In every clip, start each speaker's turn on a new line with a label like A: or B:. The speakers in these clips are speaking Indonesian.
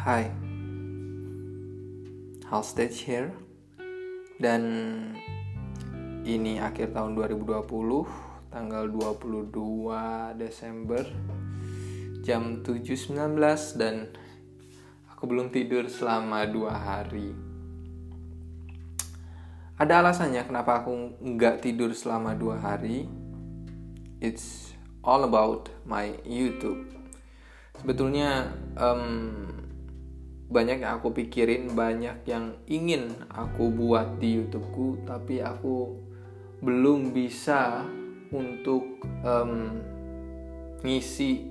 A: Hai Hal Stage here? Dan ini akhir tahun 2020 Tanggal 22 Desember Jam 7.19 dan Aku belum tidur selama dua hari. Ada alasannya kenapa aku nggak tidur selama dua hari? It's all about my YouTube. Sebetulnya um, banyak yang aku pikirin banyak yang ingin aku buat di YouTubeku tapi aku belum bisa untuk um, ngisi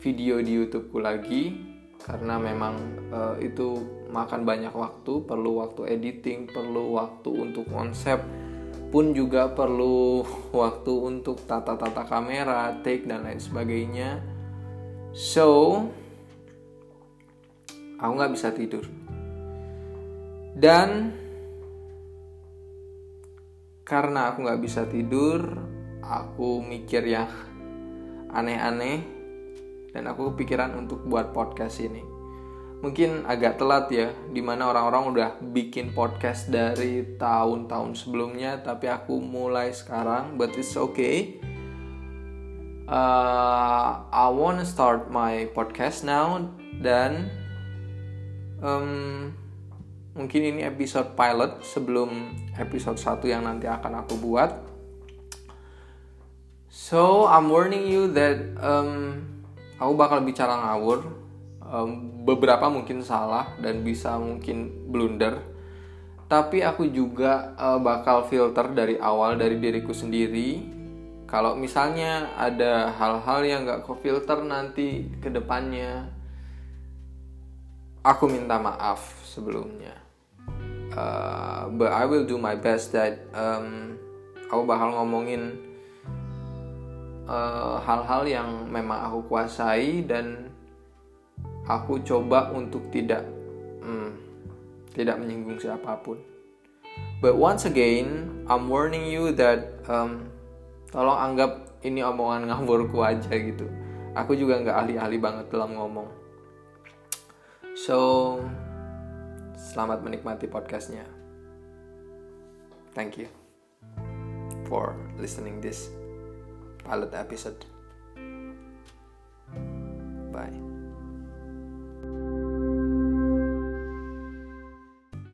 A: video di YouTubeku lagi karena memang uh, itu makan banyak waktu perlu waktu editing perlu waktu untuk konsep pun juga perlu waktu untuk tata-tata kamera take dan lain sebagainya. So, aku nggak bisa tidur. Dan karena aku nggak bisa tidur, aku mikir yang aneh-aneh dan aku kepikiran untuk buat podcast ini. Mungkin agak telat ya, di mana orang-orang udah bikin podcast dari tahun-tahun sebelumnya, tapi aku mulai sekarang, but it's okay uh, I wanna start my podcast now dan um, mungkin ini episode pilot sebelum episode 1 yang nanti akan aku buat. So I'm warning you that um, aku bakal bicara ngawur. Um, beberapa mungkin salah dan bisa mungkin blunder. Tapi aku juga uh, bakal filter dari awal dari diriku sendiri kalau misalnya ada hal-hal yang gak kefilter nanti ke depannya aku minta maaf sebelumnya. Uh, but I will do my best that um, aku bakal ngomongin uh, hal-hal uh, yang memang aku kuasai dan aku coba untuk tidak hmm, tidak menyinggung siapa pun. But once again I'm warning you that um, tolong anggap ini omongan ngawurku aja gitu. Aku juga nggak ahli-ahli banget dalam ngomong so selamat menikmati podcastnya. Thank you for listening this pilot episode